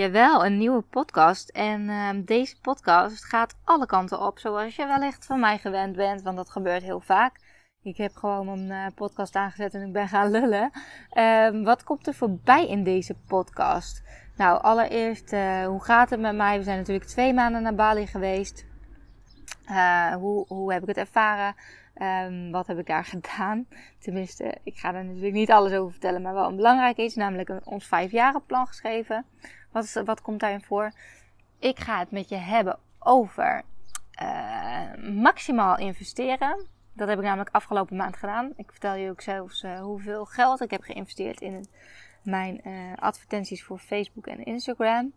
Jawel, een nieuwe podcast. En uh, deze podcast gaat alle kanten op, zoals je wellicht van mij gewend bent, want dat gebeurt heel vaak. Ik heb gewoon een uh, podcast aangezet en ik ben gaan lullen. Uh, wat komt er voorbij in deze podcast? Nou, allereerst, uh, hoe gaat het met mij? We zijn natuurlijk twee maanden naar Bali geweest. Uh, hoe, hoe heb ik het ervaren? Um, wat heb ik daar gedaan? Tenminste, ik ga er natuurlijk niet alles over vertellen, maar wel een belangrijk iets, namelijk een, ons vijfjarenplan geschreven. Wat, wat komt daarin voor? Ik ga het met je hebben over uh, maximaal investeren. Dat heb ik namelijk afgelopen maand gedaan. Ik vertel je ook zelfs uh, hoeveel geld ik heb geïnvesteerd in mijn uh, advertenties voor Facebook en Instagram.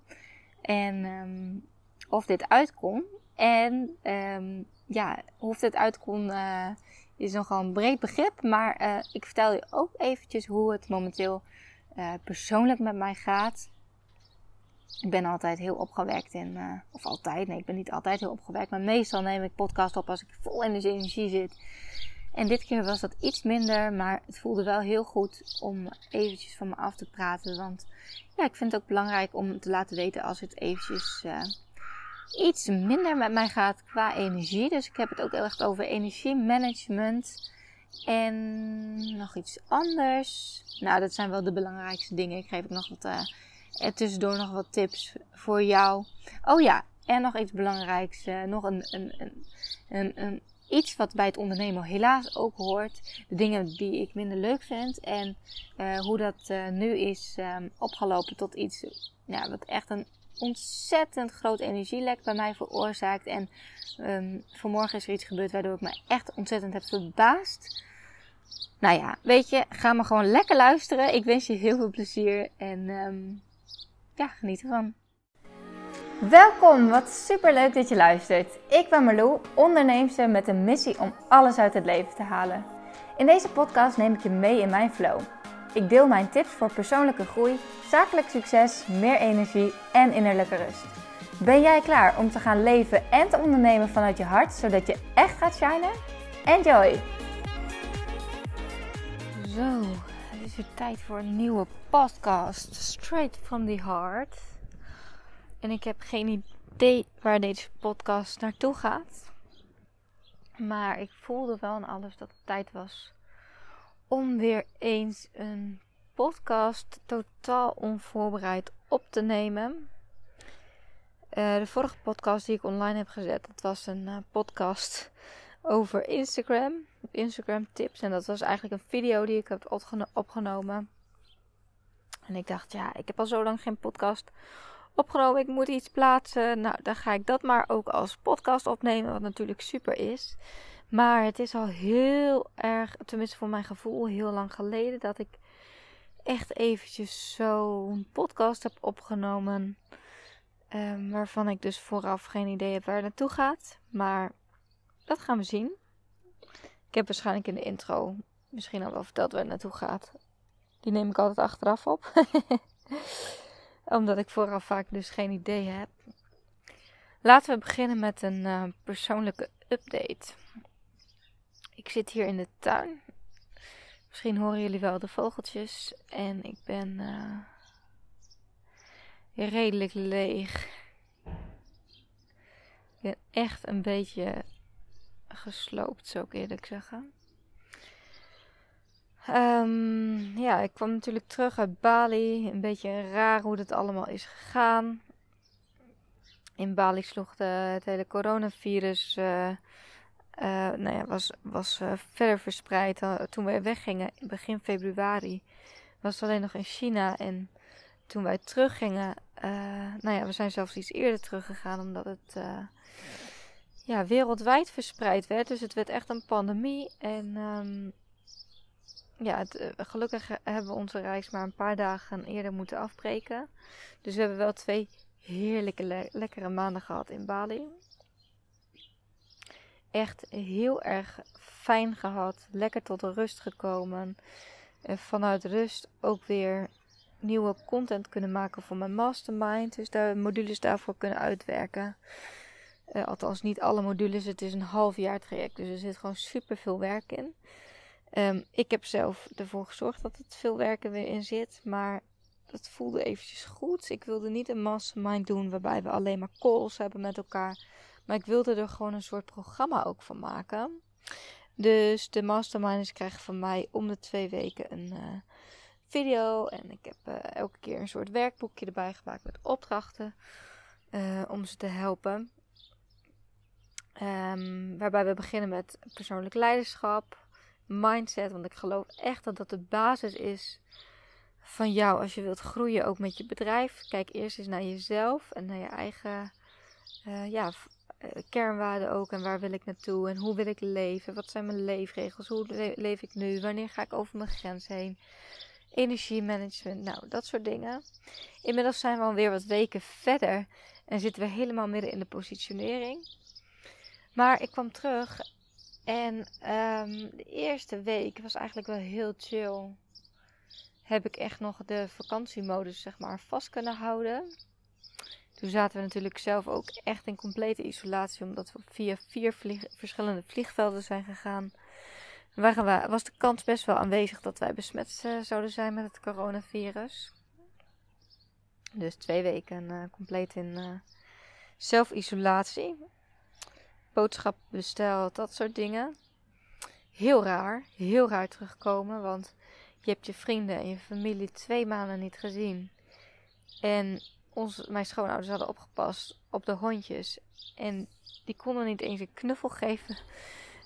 En um, of dit uitkomt. En um, ja, of dit uitkomt uh, is nogal een breed begrip. Maar ik vertel je ook eventjes hoe het momenteel persoonlijk met mij gaat. Ik ben altijd heel opgewekt en, of altijd, nee ik ben niet altijd heel opgewekt. Maar meestal neem ik podcast op als ik vol energie zit. En dit keer was dat iets minder, maar het voelde wel heel goed om eventjes van me af te praten. Want ja, ik vind het ook belangrijk om te laten weten als het eventjes iets minder met mij gaat qua energie. Dus ik heb het ook heel echt over energiemanagement. En nog iets anders. Nou, dat zijn wel de belangrijkste dingen. Ik geef ook nog wat, uh, tussendoor nog wat tips voor jou. Oh ja, en nog iets belangrijks. Uh, nog een, een, een, een, iets wat bij het ondernemen helaas ook hoort. De dingen die ik minder leuk vind. En uh, hoe dat uh, nu is um, opgelopen tot iets ja, wat echt een ontzettend groot energielek bij mij veroorzaakt. En um, vanmorgen is er iets gebeurd waardoor ik me echt ontzettend heb verbaasd. Nou ja, weet je, ga maar gewoon lekker luisteren. Ik wens je heel veel plezier en um, ja, geniet ervan. Welkom, wat super leuk dat je luistert. Ik ben Marlou, onderneemster met een missie om alles uit het leven te halen. In deze podcast neem ik je mee in mijn flow. Ik deel mijn tips voor persoonlijke groei, zakelijk succes, meer energie en innerlijke rust. Ben jij klaar om te gaan leven en te ondernemen vanuit je hart, zodat je echt gaat shinen? Enjoy! Zo, is tijd voor een nieuwe podcast. Straight from the heart. En ik heb geen idee waar deze podcast naartoe gaat. Maar ik voelde wel aan alles dat het tijd was om weer eens een podcast totaal onvoorbereid op te nemen. Uh, de vorige podcast die ik online heb gezet, dat was een uh, podcast over Instagram. Instagram tips. En dat was eigenlijk een video die ik heb opgenomen. En ik dacht, ja, ik heb al zo lang geen podcast opgenomen. Ik moet iets plaatsen. Nou, dan ga ik dat maar ook als podcast opnemen. Wat natuurlijk super is. Maar het is al heel erg, tenminste voor mijn gevoel, heel lang geleden dat ik echt eventjes zo'n podcast heb opgenomen. Um, waarvan ik dus vooraf geen idee heb waar het naartoe gaat. Maar dat gaan we zien. Ik heb waarschijnlijk in de intro misschien al wel verteld waar het naartoe gaat. Die neem ik altijd achteraf op. Omdat ik vooraf vaak dus geen idee heb. Laten we beginnen met een uh, persoonlijke update. Ik zit hier in de tuin. Misschien horen jullie wel de vogeltjes. En ik ben uh, redelijk leeg. Ik ben echt een beetje gesloopt, zou ik eerlijk zeggen. Um, ja, ik kwam natuurlijk terug uit Bali. Een beetje raar hoe dat allemaal is gegaan. In Bali sloeg de, het hele coronavirus uh, nou ja, was, was uh, verder verspreid. Toen wij weggingen in begin februari was het alleen nog in China. En toen wij teruggingen, nou ja, we zijn zelfs iets eerder teruggegaan omdat het ja, wereldwijd verspreid werd. Dus het werd echt een pandemie. En um, ja, het, gelukkig hebben we onze reis maar een paar dagen eerder moeten afbreken. Dus we hebben wel twee heerlijke, le lekkere maanden gehad in Bali echt heel erg fijn gehad. Lekker tot rust gekomen. En vanuit rust ook weer nieuwe content kunnen maken voor mijn mastermind. Dus daar modules daarvoor kunnen uitwerken. Uh, althans, niet alle modules. Het is een half jaar traject. Dus er zit gewoon super veel werk in. Um, ik heb zelf ervoor gezorgd dat het veel werk er weer in zit. Maar dat voelde eventjes goed. Ik wilde niet een mastermind doen waarbij we alleen maar calls hebben met elkaar. Maar ik wilde er gewoon een soort programma ook van maken. Dus de masterminders krijgen van mij om de twee weken een uh, video. En ik heb uh, elke keer een soort werkboekje erbij gemaakt met opdrachten. Om ze te helpen. Um, waarbij we beginnen met persoonlijk leiderschap, mindset. Want ik geloof echt dat dat de basis is van jou als je wilt groeien, ook met je bedrijf. Kijk eerst eens naar jezelf en naar je eigen uh, ja, kernwaarden ook. En waar wil ik naartoe en hoe wil ik leven? Wat zijn mijn leefregels? Hoe le leef ik nu? Wanneer ga ik over mijn grens heen? Energiemanagement, nou, dat soort dingen. Inmiddels zijn we alweer wat weken verder en zitten we helemaal midden in de positionering. Maar ik kwam terug en um, de eerste week was eigenlijk wel heel chill. Heb ik echt nog de vakantiemodus zeg maar vast kunnen houden. Toen zaten we natuurlijk zelf ook echt in complete isolatie, omdat we via vier verschillende vliegvelden zijn gegaan. Waren was de kans best wel aanwezig dat wij besmet uh, zouden zijn met het coronavirus. Dus twee weken uh, compleet in uh, zelfisolatie boodschap besteld, dat soort dingen. Heel raar, heel raar terugkomen, want je hebt je vrienden en je familie twee maanden niet gezien. En ons, mijn schoonouders hadden opgepast op de hondjes. En die konden niet eens een knuffel geven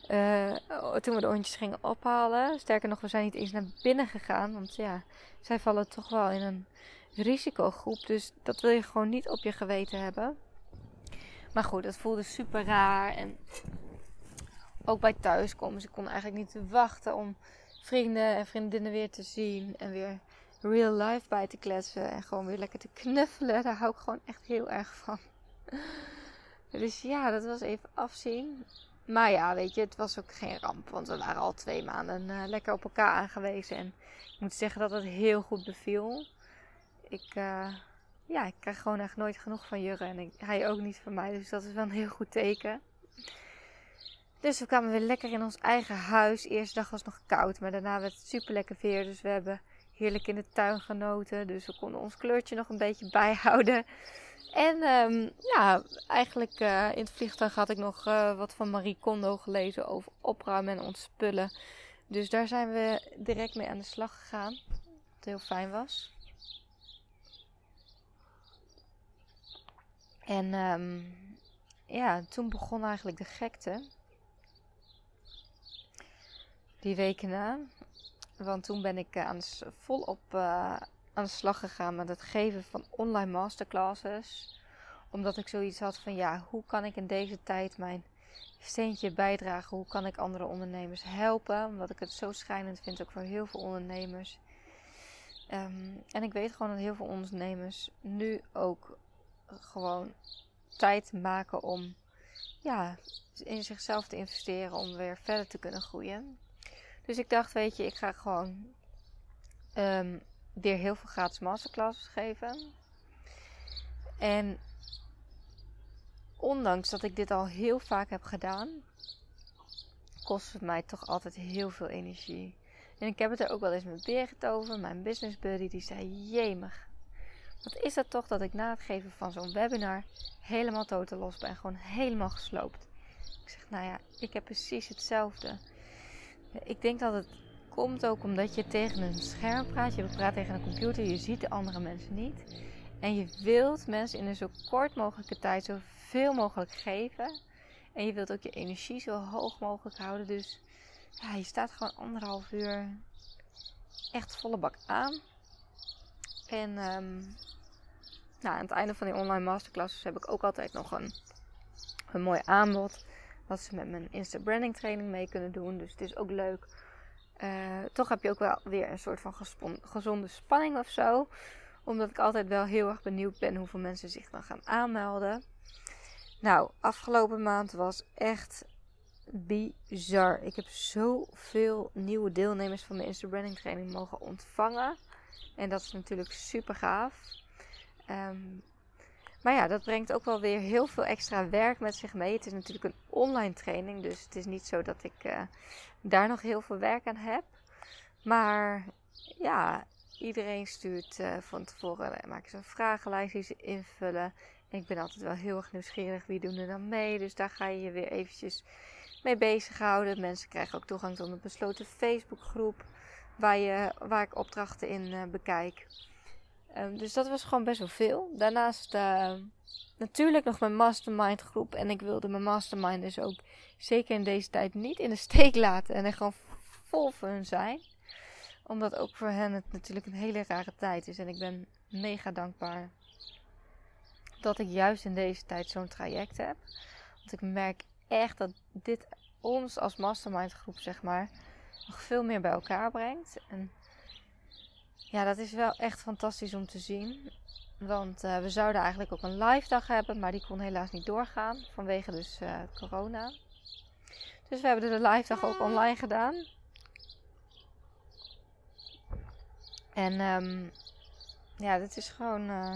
uh, toen we de hondjes gingen ophalen. Sterker nog, we zijn niet eens naar binnen gegaan. Want ja, zij vallen toch wel in een risicogroep. Dus dat wil je gewoon niet op je geweten hebben. Maar goed, dat voelde super raar. En ook bij thuiskomen. Ze kon eigenlijk niet wachten om vrienden en vriendinnen weer te zien. En weer real life bij te kletsen. En gewoon weer lekker te knuffelen. Daar hou ik gewoon echt heel erg van. Dus ja, dat was even afzien. Maar ja, weet je, het was ook geen ramp. Want we waren al twee maanden uh, lekker op elkaar aangewezen. En ik moet zeggen dat het heel goed beviel. Ik, uh, ja, ik krijg gewoon echt nooit genoeg van Jurre. En hij ook niet van mij. Dus dat is wel een heel goed teken. Dus we kwamen weer lekker in ons eigen huis. Eerste dag was nog koud, maar daarna werd het super lekker weer. Dus we hebben heerlijk in de tuin genoten. Dus we konden ons kleurtje nog een beetje bijhouden. En um, ja, eigenlijk uh, in het vliegtuig had ik nog uh, wat van Marie Kondo gelezen over opruimen en ontspullen. Dus daar zijn we direct mee aan de slag gegaan. Wat heel fijn was. En um, ja, toen begon eigenlijk de gekte. Die weken na. Want toen ben ik uh, aan volop uh, aan de slag gegaan met het geven van online masterclasses. Omdat ik zoiets had van ja, hoe kan ik in deze tijd mijn steentje bijdragen? Hoe kan ik andere ondernemers helpen? Omdat ik het zo schrijnend vind ook voor heel veel ondernemers. Um, en ik weet gewoon dat heel veel ondernemers nu ook gewoon tijd maken om ja, in zichzelf te investeren om weer verder te kunnen groeien. Dus ik dacht, weet je, ik ga gewoon um, weer heel veel gratis masterclasses geven. En ondanks dat ik dit al heel vaak heb gedaan, kost het mij toch altijd heel veel energie. En ik heb het er ook wel eens met Birgit over, mijn business buddy, die zei: Jemig, wat is dat toch dat ik na het geven van zo'n webinar helemaal totaal los ben. Gewoon helemaal gesloopt. Ik zeg, nou ja, ik heb precies hetzelfde. Ik denk dat het komt ook omdat je tegen een scherm praat. Je praat tegen een computer. Je ziet de andere mensen niet. En je wilt mensen in een zo kort mogelijke tijd zoveel mogelijk geven. En je wilt ook je energie zo hoog mogelijk houden. Dus ja, je staat gewoon anderhalf uur echt volle bak aan. En um, nou, aan het einde van die online masterclasses heb ik ook altijd nog een, een mooi aanbod. Wat ze met mijn Insta branding training mee kunnen doen. Dus het is ook leuk. Uh, toch heb je ook wel weer een soort van gezonde spanning of zo. Omdat ik altijd wel heel erg benieuwd ben hoeveel mensen zich dan gaan aanmelden. Nou, afgelopen maand was echt bizar. Ik heb zoveel nieuwe deelnemers van mijn Insta branding training mogen ontvangen. En dat is natuurlijk super gaaf. Um, maar ja, dat brengt ook wel weer heel veel extra werk met zich mee. Het is natuurlijk een online training, dus het is niet zo dat ik uh, daar nog heel veel werk aan heb. Maar ja, iedereen stuurt uh, van tevoren, uh, maken ze een vragenlijst die ze invullen. En ik ben altijd wel heel erg nieuwsgierig wie doen er dan mee. Dus daar ga je je weer eventjes mee bezighouden. Mensen krijgen ook toegang tot een besloten Facebookgroep waar, waar ik opdrachten in uh, bekijk. Um, dus dat was gewoon best wel veel. Daarnaast uh, natuurlijk nog mijn mastermind groep. En ik wilde mijn mastermind dus ook zeker in deze tijd niet in de steek laten. En er gewoon vol hun zijn. Omdat ook voor hen het natuurlijk een hele rare tijd is. En ik ben mega dankbaar dat ik juist in deze tijd zo'n traject heb. Want ik merk echt dat dit ons als mastermind groep, zeg maar, nog veel meer bij elkaar brengt. En ja, dat is wel echt fantastisch om te zien. Want uh, we zouden eigenlijk ook een live dag hebben, maar die kon helaas niet doorgaan vanwege dus uh, corona. Dus we hebben de live dag ook online gedaan. En um, ja, dit is gewoon uh,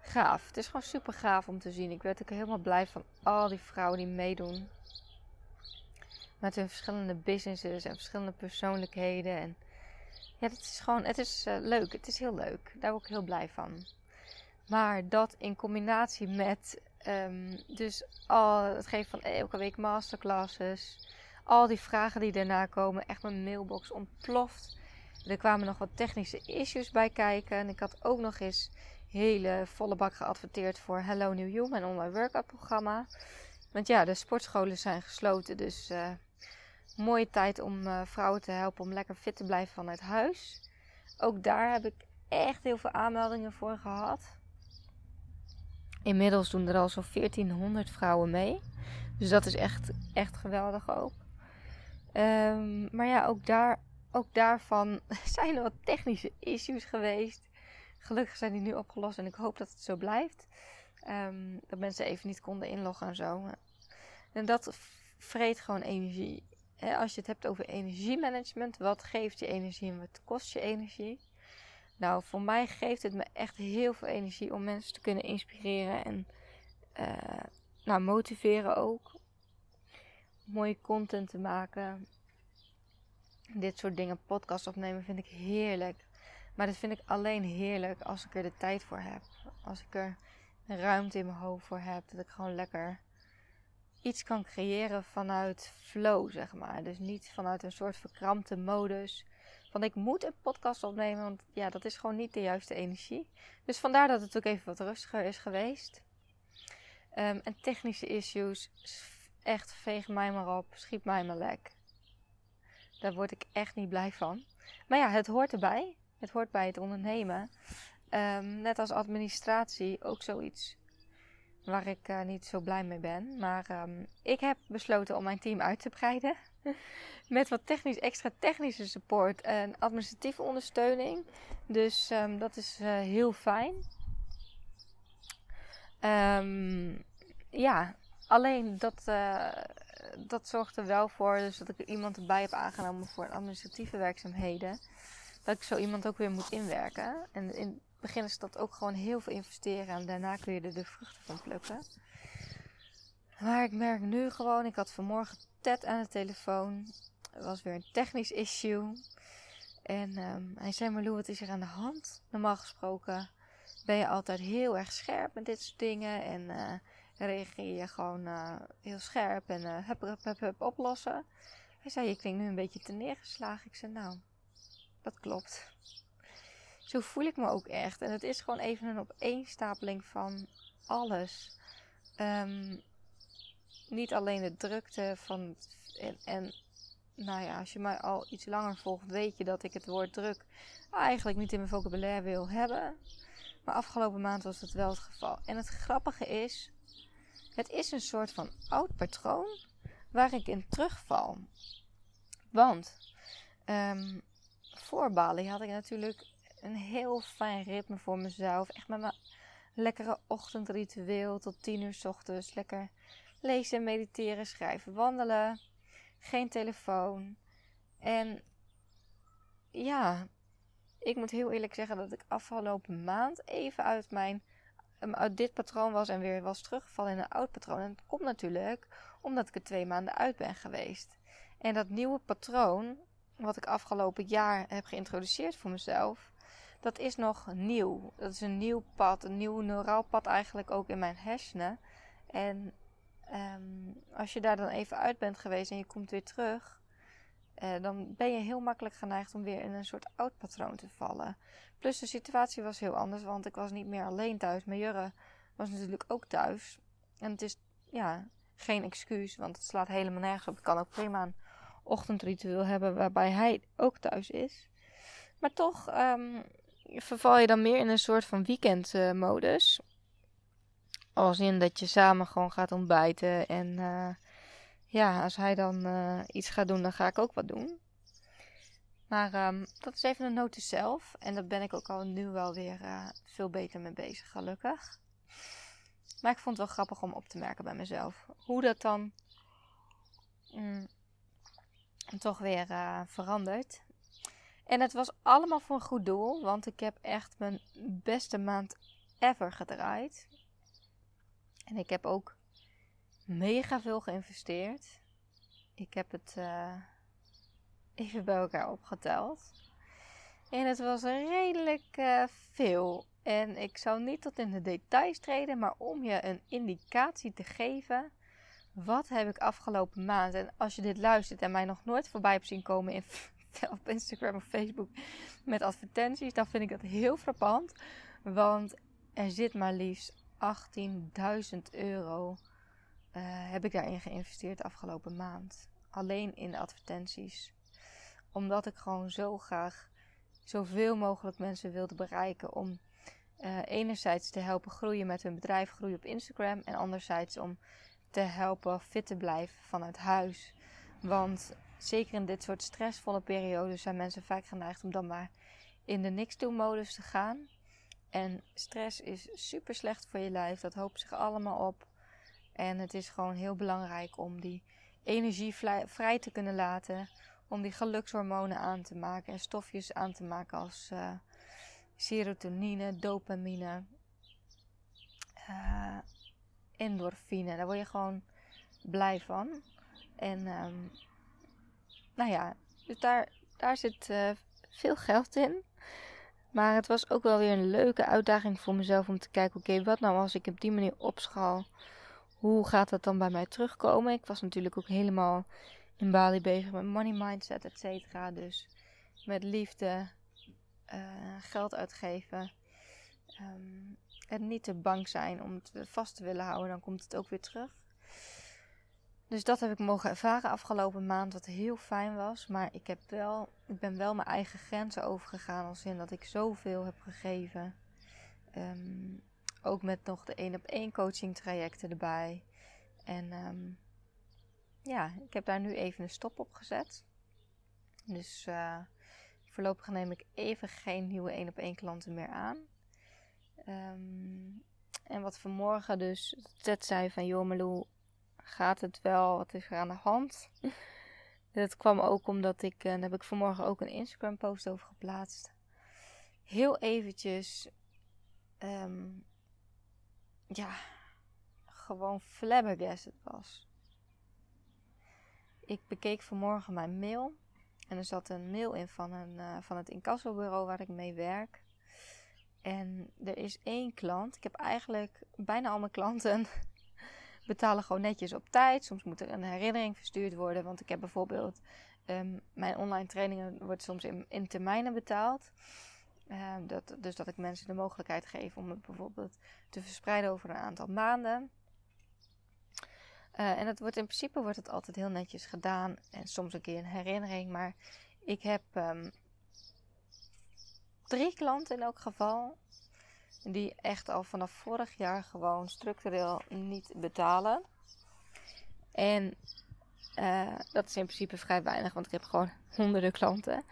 gaaf. Het is gewoon super gaaf om te zien. Ik werd ook helemaal blij van al die vrouwen die meedoen. Met hun verschillende businesses en verschillende persoonlijkheden. En ja, het is gewoon, het is uh, leuk. Het is heel leuk. Daar word ik heel blij van. Maar dat in combinatie met um, dus al het geven van elke week masterclasses. Al die vragen die daarna komen. Echt mijn mailbox ontploft. Er kwamen nog wat technische issues bij kijken. En ik had ook nog eens hele volle bak geadverteerd voor Hello New You, mijn online workout programma. Want ja, de sportscholen zijn gesloten. Dus uh, mooie tijd om uh, vrouwen te helpen om lekker fit te blijven vanuit huis. Ook daar heb ik echt heel veel aanmeldingen voor gehad. Inmiddels doen er al zo'n 1400 vrouwen mee. Dus dat is echt, echt geweldig ook. Um, maar ja, ook, daar, ook daarvan zijn er wat technische issues geweest. Gelukkig zijn die nu opgelost en ik hoop dat het zo blijft. Um, dat mensen even niet konden inloggen en zo. En dat vreet gewoon energie. Als je het hebt over energiemanagement, wat geeft je energie en wat kost je energie? Nou, voor mij geeft het me echt heel veel energie om mensen te kunnen inspireren en uh, nou, motiveren ook. Mooie content te maken. Dit soort dingen, podcast opnemen, vind ik heerlijk. Maar dat vind ik alleen heerlijk als ik er de tijd voor heb. Als ik er ruimte in mijn hoofd voor heb. Dat ik gewoon lekker iets kan creëren vanuit flow, zeg maar. Dus niet vanuit een soort verkrampte modus. Van ik moet een podcast opnemen, want ja, dat is gewoon niet de juiste energie. Dus vandaar dat het ook even wat rustiger is geweest. Um, en technische issues, echt veeg mij maar op, schiet mij maar lek. Daar word ik echt niet blij van. Maar ja, het hoort erbij. Het hoort bij het ondernemen. Um, net als administratie ook zoiets waar ik uh, niet zo blij mee ben. Maar um, ik heb besloten om mijn team uit te breiden. Met wat technisch, extra technische support en administratieve ondersteuning. Dus um, dat is uh, heel fijn. ja, alleen dat, uh, dat zorgt er wel voor dus dat ik iemand erbij heb aangenomen voor administratieve werkzaamheden dat ik zo iemand ook weer moet inwerken. En in begin is dat ook gewoon heel veel investeren en daarna kun je er de vruchten van plukken. Maar ik merk nu gewoon, ik had vanmorgen Ted aan de telefoon. Er was weer een technisch issue. En um, hij zei, Marlou, wat is er aan de hand? Normaal gesproken ben je altijd heel erg scherp met dit soort dingen. En uh, reageer je gewoon uh, heel scherp en uh, hup, hup, hup, hup, oplossen. Hij zei, je klinkt nu een beetje te neergeslagen. Ik zei, nou, dat klopt. Zo voel ik me ook echt. En het is gewoon even een opeenstapeling van alles. Um, niet alleen de drukte van. En, nou ja, als je mij al iets langer volgt, weet je dat ik het woord druk eigenlijk niet in mijn vocabulaire wil hebben. Maar afgelopen maand was dat wel het geval. En het grappige is, het is een soort van oud patroon waar ik in terugval. Want um, voor Bali had ik natuurlijk een heel fijn ritme voor mezelf. Echt met mijn lekkere ochtendritueel tot 10 uur s ochtends. Lekker lezen, mediteren, schrijven, wandelen. Geen telefoon. En ja, ik moet heel eerlijk zeggen dat ik afgelopen maand even uit mijn uit dit patroon was en weer was teruggevallen in een oud patroon. En dat komt natuurlijk omdat ik er twee maanden uit ben geweest. En dat nieuwe patroon wat ik afgelopen jaar heb geïntroduceerd voor mezelf, dat is nog nieuw. Dat is een nieuw pad, een nieuw neuraal pad eigenlijk ook in mijn hersenen. En ehm, als je daar dan even uit bent geweest en je komt weer terug, uh, dan ben je heel makkelijk geneigd om weer in een soort oud patroon te vallen. Plus de situatie was heel anders, want ik was niet meer alleen thuis. Mijn Jurre was natuurlijk ook thuis. En het is ja, geen excuus, want het slaat helemaal nergens op. Ik kan ook prima een ochtendritueel hebben waarbij hij ook thuis is. Maar toch um, verval je dan meer in een soort van weekendmodus. Als in dat je samen gewoon gaat ontbijten. En uh, ja, als hij dan uh, iets gaat doen, dan ga ik ook wat doen. Maar um, dat is even een notice zelf. En daar ben ik ook al nu wel weer uh, veel beter mee bezig, gelukkig. Maar ik vond het wel grappig om op te merken bij mezelf. Hoe dat dan mm, toch weer verandert. En het was allemaal voor een goed doel. Want ik heb echt mijn beste maand ever gedraaid. En ik heb ook mega veel geïnvesteerd. Ik heb het uh, even bij elkaar opgeteld. En het was redelijk uh, veel. En ik zou niet tot in de details treden, maar om je een indicatie te geven. Wat heb ik afgelopen maand? En als je dit luistert en mij nog nooit voorbij hebt zien komen in, op Instagram of Facebook met advertenties, dan vind ik dat heel frappant. Want er zit maar liefst 18.000 euro uh, heb ik daarin geïnvesteerd afgelopen maand. Alleen in de advertenties. Omdat ik gewoon zo graag zoveel mogelijk mensen wilde bereiken om uh, enerzijds te helpen groeien met hun bedrijf, groeien op Instagram. En anderzijds om te helpen fit te blijven vanuit huis. Want zeker in dit soort stressvolle periodes zijn mensen vaak geneigd om dan maar in de niks doen modus te gaan. En stress is super slecht voor je lijf. Dat hoopt zich allemaal op. En het is gewoon heel belangrijk om die energie vrij te kunnen laten. Om die gelukshormonen aan te maken en stofjes aan te maken als uh, serotonine, dopamine, uh, endorfine. Daar word je gewoon blij van. En um, nou ja, dus daar, daar zit uh, veel geld in. Maar het was ook wel weer een leuke uitdaging voor mezelf om te kijken: oké, wat nou als ik op die manier opschaal? Hoe gaat dat dan bij mij terugkomen? Ik was natuurlijk ook helemaal in Bali bezig met money mindset, et cetera. Dus met liefde, uh, geld uitgeven. Um, en niet te bang zijn om het vast te willen houden, dan komt het ook weer terug. Dus dat heb ik mogen ervaren afgelopen maand, wat heel fijn was. Maar ik, heb wel, ik ben wel mijn eigen grenzen overgegaan, als in dat ik zoveel heb gegeven. Um, ook met nog de één op één coaching trajecten erbij. En um, ja, ik heb daar nu even een stop op gezet. Dus uh, voorlopig neem ik even geen nieuwe één op één klanten meer aan. Um, en wat vanmorgen dus Zet zei van... Joh gaat het wel? Wat is er aan de hand? dat kwam ook omdat ik... En eh, daar heb ik vanmorgen ook een Instagram post over geplaatst. Heel eventjes... Um, ja, gewoon flabbergasted was. Ik bekeek vanmorgen mijn mail. En er zat een mail in van, een, uh, van het incassobureau waar ik mee werk. En er is één klant. Ik heb eigenlijk bijna al mijn klanten betalen gewoon netjes op tijd. Soms moet er een herinnering verstuurd worden. Want ik heb bijvoorbeeld um, mijn online trainingen wordt soms in, termijnen betaald. Uh, dat, dus dat ik mensen de mogelijkheid geef om het bijvoorbeeld te verspreiden over een aantal maanden. Uh, en het wordt in principe wordt het altijd heel netjes gedaan. En soms een keer een herinnering. Maar ik heb um, drie klanten in elk geval. Die echt al vanaf vorig jaar gewoon structureel niet betalen. En uh, dat is in principe vrij weinig, want ik heb gewoon honderden klanten.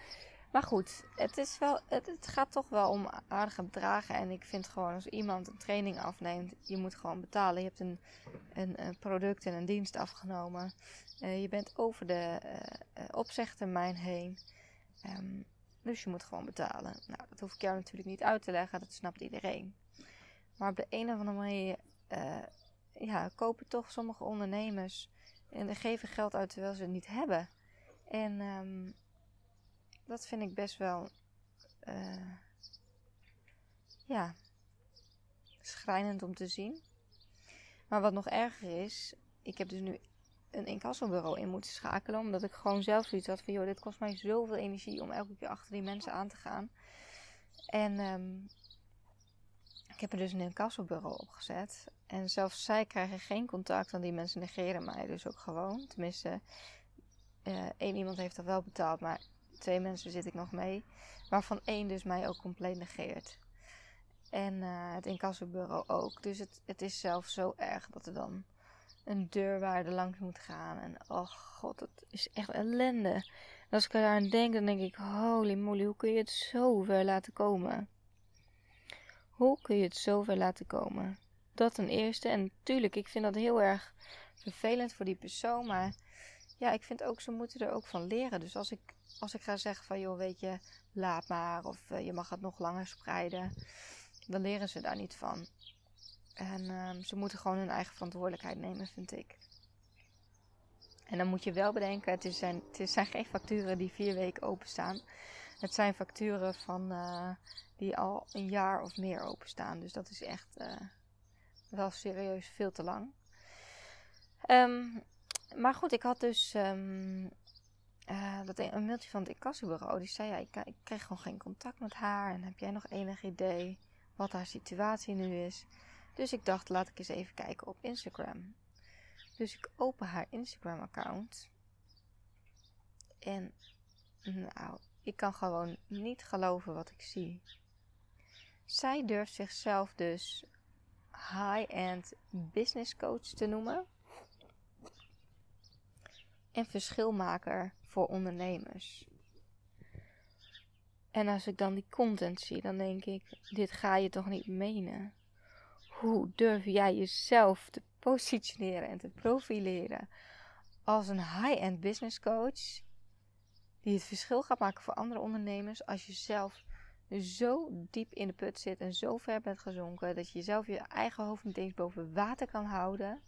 Maar goed, het, is wel, het, gaat toch wel om aardige bedragen. En ik vind gewoon als iemand een training afneemt, je moet gewoon betalen. Je hebt een, een, product en een dienst afgenomen. Uh, je bent over de uh, opzegtermijn heen. Um, dus je moet gewoon betalen. Nou, dat hoef ik jou natuurlijk niet uit te leggen, dat snapt iedereen. Maar op de een of andere manier uh, ja, kopen toch sommige ondernemers en geven geld uit terwijl ze het niet hebben. En um, dat vind ik best wel. Uh, ja. schrijnend om te zien. Maar wat nog erger is. Ik heb dus nu een incassobureau in moeten schakelen. Omdat ik gewoon zelf zoiets had van... joh, dit kost mij zoveel energie om elke keer achter die mensen aan te gaan. En um, ik heb er dus een incassobureau opgezet. En zelfs zij krijgen geen contact, want die mensen negeren mij dus ook gewoon. Tenminste, uh, één iemand heeft dat wel betaald, maar twee mensen zit ik nog mee. Waarvan één dus mij ook compleet negeert. En uh, het incassobureau ook. Dus het, het is zelfs zo erg dat er dan een deurwaarde langs moet gaan. En oh god, het is echt ellende. En als ik eraan denk, dan denk ik, holy moly, hoe kun je het zo ver laten komen? Hoe kun je het zo ver laten komen? Dat ten eerste. En natuurlijk, ik vind dat heel erg vervelend voor die persoon. Maar ja, ik vind ook, ze moeten er ook van leren. Dus als ik, als ik ga zeggen van, joh, weet je, laat maar. Of uh, je mag het nog langer spreiden. Dan leren ze daar niet van. En um, ze moeten gewoon hun eigen verantwoordelijkheid nemen, vind ik. En dan moet je wel bedenken, het, zijn, het zijn geen facturen die vier weken openstaan. Het zijn facturen van, uh, die al een jaar of meer openstaan. Dus dat is echt uh, wel serieus veel te lang. Um, maar goed, ik had dus um, uh, dat een mailtje van het incassobureau. Die zei, ja, ik, ik kreeg gewoon geen contact met haar. En heb jij nog enig idee wat haar situatie nu is? Dus ik dacht, laat ik eens even kijken op Instagram. Dus ik open haar Instagram-account. En nou, ik kan gewoon niet geloven wat ik zie. Zij durft zichzelf dus high-end business coach te noemen. En verschilmaker voor ondernemers. En als ik dan die content zie, dan denk ik: dit ga je toch niet menen? Hoe durf jij jezelf te positioneren en te profileren als een high-end business coach die het verschil gaat maken voor andere ondernemers als je zelf zo diep in de put zit en zo ver bent gezonken dat je jezelf je eigen hoofd niet eens boven water kan houden.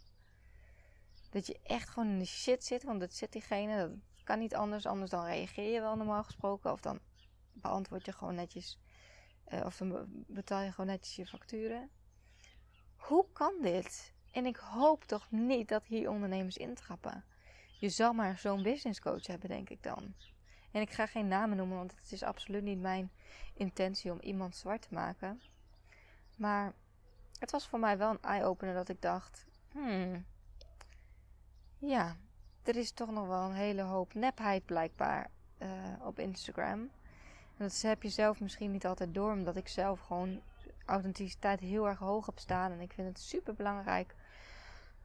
Dat je echt gewoon in de shit zit, want dat zit diegene, dat kan niet anders, anders dan reageer je wel normaal gesproken of dan beantwoord je gewoon netjes uh, of dan betaal je gewoon netjes je facturen. Hoe kan dit? En ik hoop toch niet dat hier ondernemers intrappen. Je zal maar zo'n business coach hebben, denk ik dan. En ik ga geen namen noemen, want het is absoluut niet mijn intentie om iemand zwart te maken. Maar het was voor mij wel een eye-opener dat ik dacht: hmm, ja, er is toch nog wel een hele hoop nepheid blijkbaar uh, op Instagram. En dat heb je zelf misschien niet altijd door, omdat ik zelf gewoon authenticiteit heel erg hoog heb staan. En ik vind het super belangrijk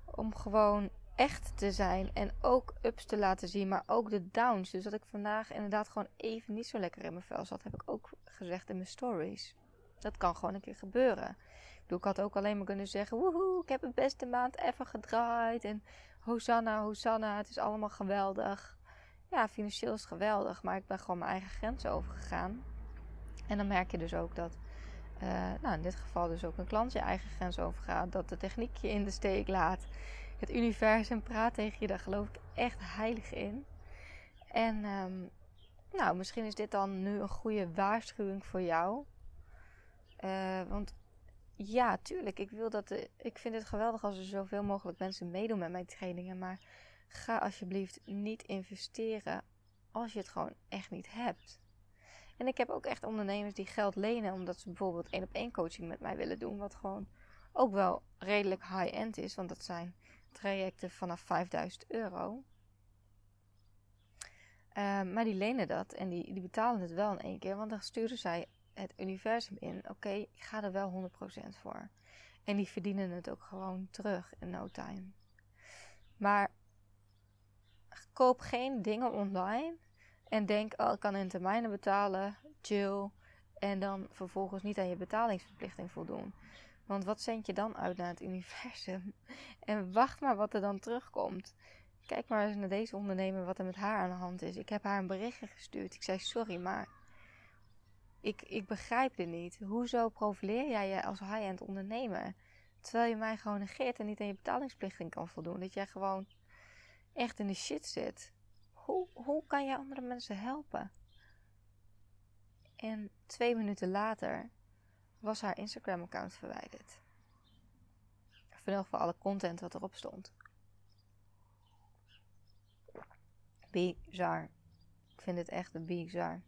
om gewoon echt te zijn en ook ups te laten zien, maar ook de downs. Dus dat ik vandaag inderdaad gewoon even niet zo lekker in mijn vel zat, heb ik ook gezegd in mijn stories. Dat kan gewoon een keer gebeuren. Ik, bedoel, ik had ook alleen maar kunnen zeggen: Woehoe, ik heb het beste maand even gedraaid. En Hosanna, Hosanna, het is allemaal geweldig. Ja, financieel is geweldig, maar ik ben gewoon mijn eigen grenzen overgegaan. En dan merk je dus ook dat, uh, nou in dit geval dus ook een klant je eigen grens overgaat. Dat de techniek je in de steek laat het universum praat tegen je, daar geloof ik echt heilig in. En um, nou, misschien is dit dan nu een goede waarschuwing voor jou. Uh, want ja, tuurlijk, ik wil dat. De, ik vind het geweldig als er zoveel mogelijk mensen meedoen met mijn trainingen. Maar ga alsjeblieft niet investeren als je het gewoon echt niet hebt. En ik heb ook echt ondernemers die geld lenen omdat ze bijvoorbeeld één op één coaching met mij willen doen. Wat gewoon ook wel redelijk high-end is. Want dat zijn trajecten vanaf 5000 euro. Uh, maar die lenen dat en die, die betalen het wel in één keer, want dan sturen zij het universum in. Oké, ik ga er wel 100% voor. En die verdienen het ook gewoon terug in no time. Maar koop geen dingen online en denk, oh, ik kan in termijnen betalen, chill. En dan vervolgens niet aan je betalingsverplichting voldoen. Want wat zend je dan uit naar het universum? En wacht maar wat er dan terugkomt. Kijk maar eens naar deze ondernemer wat er met haar aan de hand is. Ik heb haar een berichtje gestuurd. Ik zei sorry, maar ik, ik begrijp dit niet. Hoezo profileer jij je als high-end ondernemer? Terwijl je mij gewoon negeert en niet aan je betalingsplichting kan voldoen. Dat jij gewoon echt in de shit zit. Hoe, kan je andere mensen helpen? En twee minuten later was haar Instagram-account verwijderd. Of in ieder alle content wat erop stond. Bizar. Ik vind het echt bizar.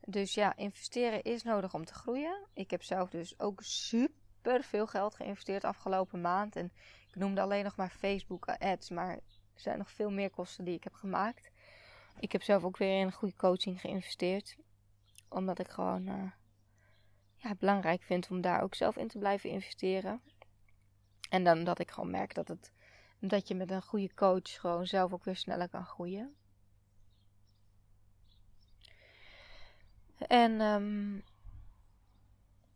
Dus ja, investeren is nodig om te groeien. Ik heb zelf dus ook super veel geld geïnvesteerd afgelopen maand. En ik noemde alleen nog maar Facebook ads, maar er zijn nog veel meer kosten die ik heb gemaakt. Ik heb zelf ook weer in een goede coaching geïnvesteerd. Omdat ik gewoon uh, ja, belangrijk vind om daar ook zelf in te blijven investeren. En dan dat ik gewoon merk dat, het, dat je met een goede coach gewoon zelf ook weer sneller kan groeien. En um,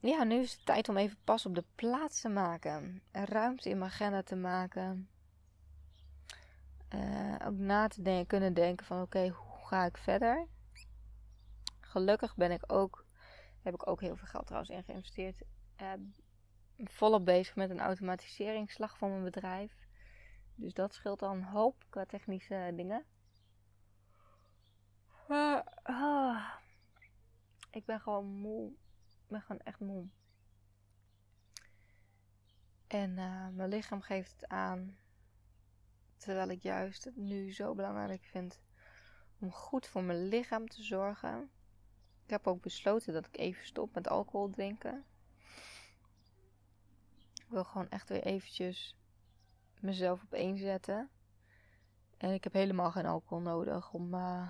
ja, nu is het tijd om even pas op de plaats te maken. Ruimte in mijn agenda te maken. Uh, ook na te denken, kunnen denken van oké, hoe ga ik verder? Gelukkig ben ik ook, heb ik ook heel veel geld trouwens in geïnvesteerd. Uh, volop bezig met een automatiseringsslag van mijn bedrijf. Dus dat scheelt dan een hoop qua technische dingen. Uh, ik ben gewoon moe. Ik ben gewoon echt moe. En uh, mijn lichaam geeft het aan. Terwijl ik juist het nu zo belangrijk vind om goed voor mijn lichaam te zorgen. Ik heb ook besloten dat ik even stop met alcohol drinken. Ik wil gewoon echt weer eventjes mezelf op één zetten. En ik heb helemaal geen alcohol nodig om uh,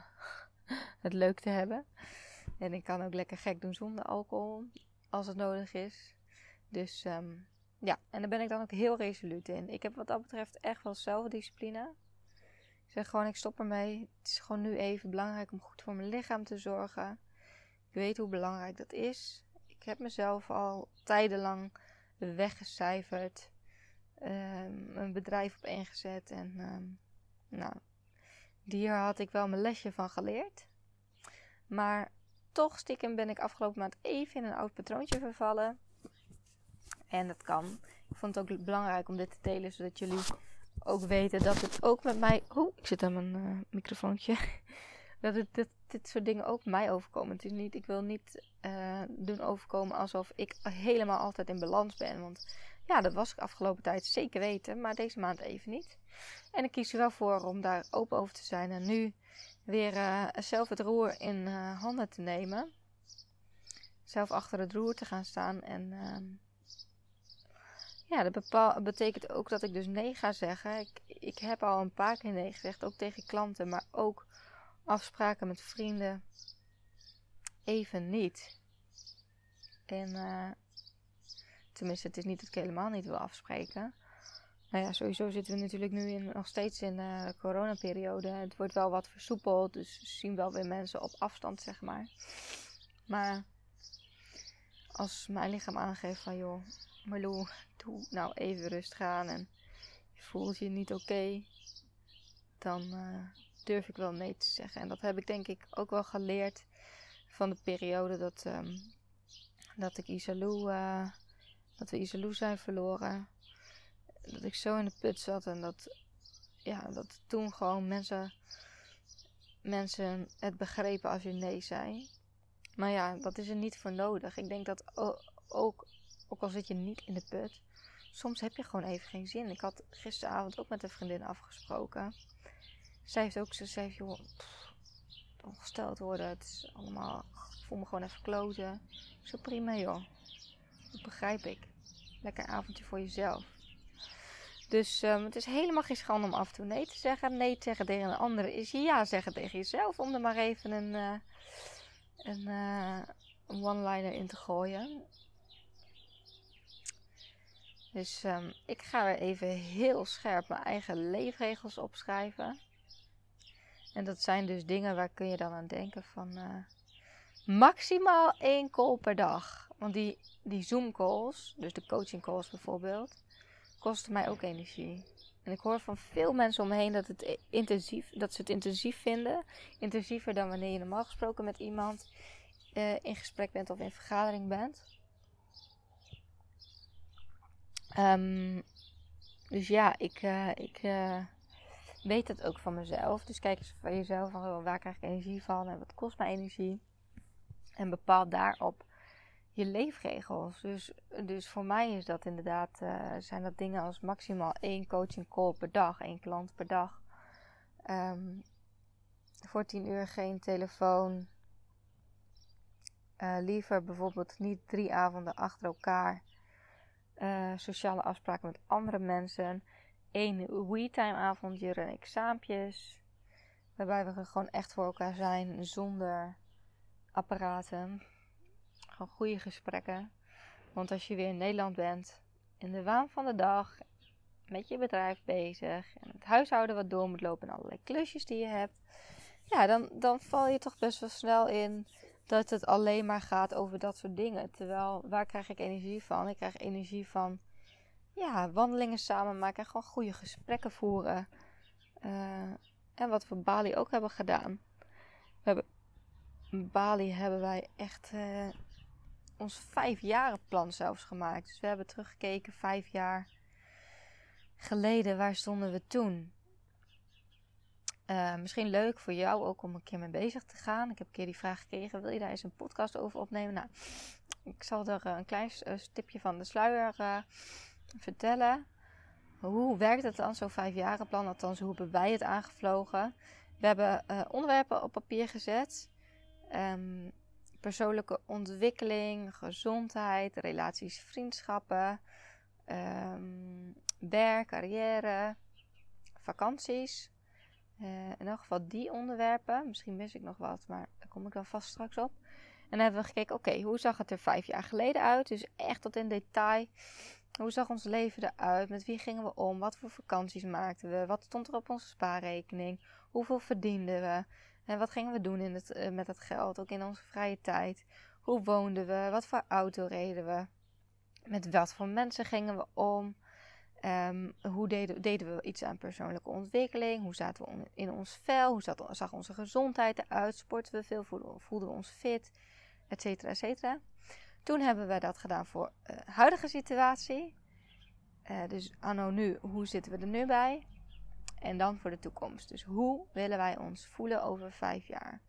het leuk te hebben. En ik kan ook lekker gek doen zonder alcohol, als het nodig is. Dus um, ja, en daar ben ik dan ook heel resoluut in. Ik heb wat dat betreft echt wel zelfdiscipline. Ik zeg gewoon, ik stop ermee. Het is gewoon nu even belangrijk om goed voor mijn lichaam te zorgen. Ik weet hoe belangrijk dat is. Ik heb mezelf al tijdenlang weggecijferd. Um, een bedrijf op ingezet. En um, nou, hier had ik wel mijn lesje van geleerd. Maar toch stiekem ben ik afgelopen maand even in een oud patroontje vervallen. En dat kan. Ik vond het ook belangrijk om dit te delen, zodat jullie ook weten dat het ook met mij. Oeh, ik zit aan mijn uh, microfoontje. dat het dit, dit soort dingen ook mij overkomen. Het is niet, ik wil niet uh, doen overkomen alsof ik helemaal altijd in balans ben. Want ja, dat was ik afgelopen tijd zeker weten, maar deze maand even niet. En ik kies er wel voor om daar open over te zijn. En nu weer uh, zelf het roer in handen te nemen. Zelf achter het roer te gaan staan. En uh, ja, dat betekent ook dat ik dus nee ga zeggen. Ik, ik heb al een paar keer nee gezegd, ook tegen klanten, maar ook afspraken met vrienden. Even niet. En eh, tenminste, het is niet dat ik helemaal niet wil afspreken. Nou ja, sowieso zitten we natuurlijk nu in, nog steeds in de uh, coronaperiode. Het wordt wel wat versoepeld, dus we zien wel weer mensen op afstand, zeg maar. Maar als mijn lichaam aangeeft van, joh, Marlou, doe nou even rust gaan en je voelt je niet oké, dan uh, durf ik wel nee te zeggen. En dat heb ik denk ik ook wel geleerd van de periode dat, um, dat ik Isalou, uh, dat we Isalou zijn verloren dat ik zo in de put zat en dat, ja, dat toen gewoon mensen, mensen het begrepen als je nee zei. Maar ja, dat is er niet voor nodig. Ik denk dat ook, ook al zit je niet in de put, soms heb je gewoon even geen zin. Ik had gisteravond ook met een vriendin afgesproken. Zij heeft ook, ze zei, joh, ongesteld worden. Het is allemaal, ik voel me gewoon even kloten. Zo prima joh. Dat begrijp ik. Lekker avondje voor jezelf. Dus um, het is helemaal geen schande om af en toe nee te zeggen. Nee te zeggen tegen een ander is ja zeggen tegen jezelf. Om er maar even een, een, uh, een one-liner in te gooien. Dus um, ik ga weer even heel scherp mijn eigen leefregels opschrijven. En dat zijn dus dingen waar kun je dan aan denken van uh, maximaal één call per dag. Want die, die Zoom calls, dus de coaching calls bijvoorbeeld, kostte mij ook energie. En ik hoor van veel mensen om me heen dat, het intensief, dat ze het intensief vinden. Intensiever dan wanneer je normaal gesproken met iemand uh, in gesprek bent of in vergadering bent. Um, dus ja, ik, uh, ik, uh, weet het ook van mezelf. Dus kijk eens van jezelf van waar krijg ik energie van en wat kost mij energie. En bepaal daarop je leefregels. Dus, dus voor mij is dat inderdaad, uh, zijn dat dingen als maximaal één coaching call per dag, één klant per dag. Um, voor tien uur geen telefoon. Liever bijvoorbeeld niet drie avonden achter elkaar. Uh, sociale afspraken met andere mensen. Eén we-time avondje en. Waarbij we gewoon echt voor elkaar zijn zonder apparaten. Gewoon goede gesprekken. Want als je weer in Nederland bent, in de waan van de dag, met je bedrijf bezig en het huishouden wat door moet lopen en allerlei klusjes die je hebt, ja, dan, dan val je toch best wel snel in dat het alleen maar gaat over dat soort dingen. Terwijl, waar krijg ik energie van? Ik krijg energie van, ja, wandelingen samen maken en gewoon goede gesprekken voeren. Uh, en wat we Bali ook hebben gedaan. We hebben, Bali hebben wij echt uh, ons vijfjarenplan zelfs gemaakt. Dus we hebben teruggekeken vijf jaar geleden. Waar stonden we toen? Uh, misschien leuk voor jou ook om een keer mee bezig te gaan. Ik heb een keer die vraag gekregen: wil je daar eens een podcast over opnemen? Nou, ik zal er een klein stipje van de sluier vertellen. Hoe werkt het dan, zo'n vijfjarenplan? Althans, hoe hebben wij het aangevlogen? We hebben onderwerpen op papier gezet. Um, persoonlijke ontwikkeling, gezondheid, relaties, vriendschappen, um, werk, carrière, vakanties. Uh, in elk geval die onderwerpen. Misschien mis ik nog wat, maar daar kom ik dan vast straks op. En dan hebben we gekeken, oké, hoe zag het er vijf jaar geleden uit? Dus echt tot in detail. Hoe zag ons leven eruit? Met wie gingen we om? Wat voor vakanties maakten we? Wat stond er op onze spaarrekening? Hoeveel verdienden we? En wat gingen we doen in het, uh, met het geld? Ook in onze vrije tijd. Hoe woonden we? Wat voor auto reden we? Met wat voor mensen gingen we om? Um, hoe deden, deden, we iets aan persoonlijke ontwikkeling? Hoe zaten we in ons vel? Hoe zag onze gezondheid eruit? Sporten we veel? Voelden we ons fit? Etcetera, etcetera. Toen hebben we dat gedaan voor uh, huidige situatie. Uh, dus anno nu, hoe zitten we er nu bij? En dan voor de toekomst. Dus hoe willen wij ons voelen over vijf jaar?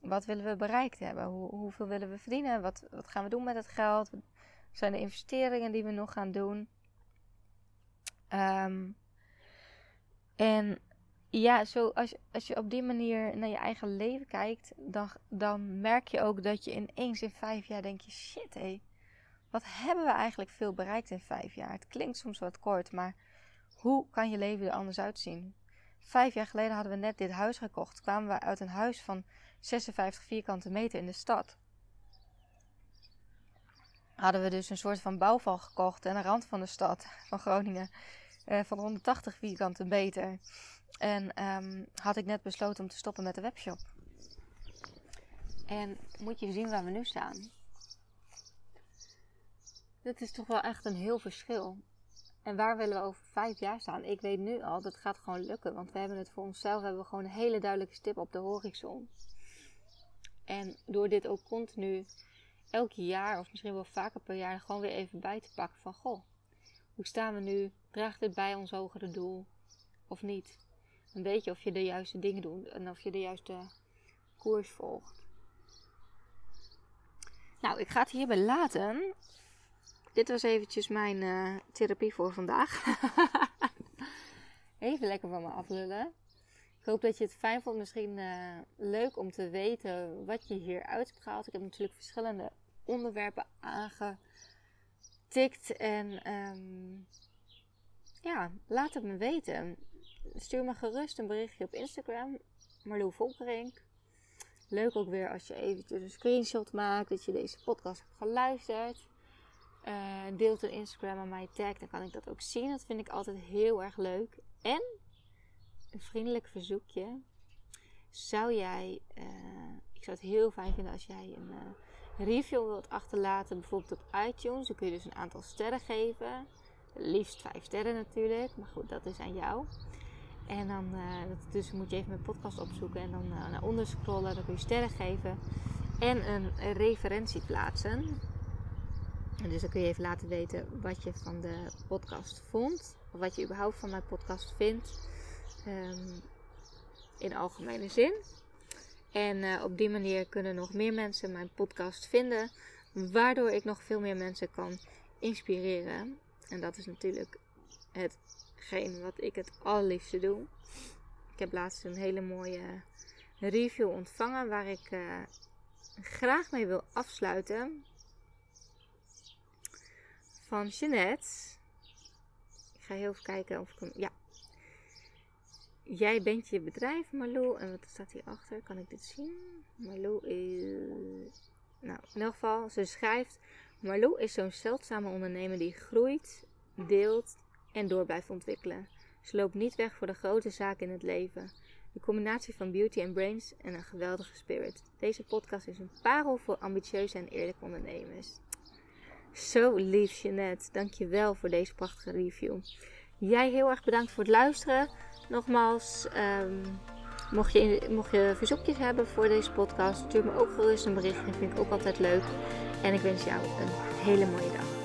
Wat willen we bereikt hebben? Hoe, hoeveel willen we verdienen? Wat, wat gaan we doen met het geld? Wat zijn de investeringen die we nog gaan doen? Um, en ja, zo als, als je op die manier naar je eigen leven kijkt, dan, dan merk je ook dat je ineens in vijf jaar denk je, shit hé, wat hebben we eigenlijk veel bereikt in vijf jaar? Het klinkt soms wat kort, maar hoe kan je leven er anders uitzien? Vijf jaar geleden hadden we net dit huis gekocht. Kwamen we uit een huis van 56 vierkante meter in de stad. Hadden we dus een soort van bouwval gekocht aan de rand van de stad van Groningen. Uh, van 180 vierkante meter. En um, had ik net besloten om te stoppen met de webshop. En moet je zien waar we nu staan. Dit is toch wel echt een heel verschil. En waar willen we over vijf jaar staan? Ik weet nu al, dat gaat gewoon lukken. Want we hebben het voor onszelf, hebben we gewoon een hele duidelijke stip op de horizon. En door dit ook continu elk jaar, of misschien wel vaker per jaar, gewoon weer even bij te pakken van... Goh, hoe staan we nu? Draagt dit bij ons hogere doel of niet? Dan weet je of je de juiste dingen doet en of je de juiste koers volgt. Nou, ik ga het hierbij laten. Dit was eventjes mijn uh, therapie voor vandaag. Even lekker van me aflullen. Hoop dat je het fijn vond. Misschien uh, leuk om te weten wat je hier uit hebt gehaald. Ik heb natuurlijk verschillende onderwerpen aangetikt. En um, ja, laat het me weten. Stuur me gerust een berichtje op Instagram. Marlou Volkerink. Leuk ook weer als je eventjes een screenshot maakt dat je deze podcast hebt geluisterd. Uh, deelt een Instagram aan mij tag, dan kan ik dat ook zien. Dat vind ik altijd heel erg leuk. En een vriendelijk verzoekje. Zou jij, uh, ik zou het heel fijn vinden als jij een uh, review wilt achterlaten, bijvoorbeeld op iTunes. Dan kun je dus een aantal sterren geven. Liefst vijf sterren natuurlijk, maar goed, dat is aan jou. En dan dus moet je even mijn podcast opzoeken en dan naar onder scrollen. Dan kun je sterren geven en een referentie plaatsen. En dus dan kun je even laten weten wat je van de podcast vond. Of wat je überhaupt van mijn podcast vindt. Ehm, in algemene zin. En eh, op die manier kunnen nog meer mensen mijn podcast vinden. Waardoor ik nog veel meer mensen kan inspireren. En dat is natuurlijk hetgeen wat ik het allerliefste doe. Ik heb laatst een hele mooie review ontvangen waar ik uh, graag mee wil afsluiten. Van Jeanette. Ik ga heel even kijken of ik hem. Ja. Jij bent je bedrijf, Marlou. En wat staat hierachter? Kan ik dit zien? Marlou is. Nou, in elk geval, ze schrijft. Marlou is zo'n zeldzame ondernemer die groeit, deelt en door blijft ontwikkelen. Ze loopt niet weg voor de grote zaken in het leven. De combinatie van beauty en brains en een geweldige spirit. Deze podcast is een parel voor ambitieuze en eerlijke ondernemers. Zo lief, Jeanette. Dankjewel voor deze prachtige review. Jij heel erg bedankt voor het luisteren. Nogmaals, um, mocht, je, mocht je verzoekjes hebben voor deze podcast, stuur me ook gerust een berichtje. Dat vind ik ook altijd leuk. En ik wens jou een hele mooie dag.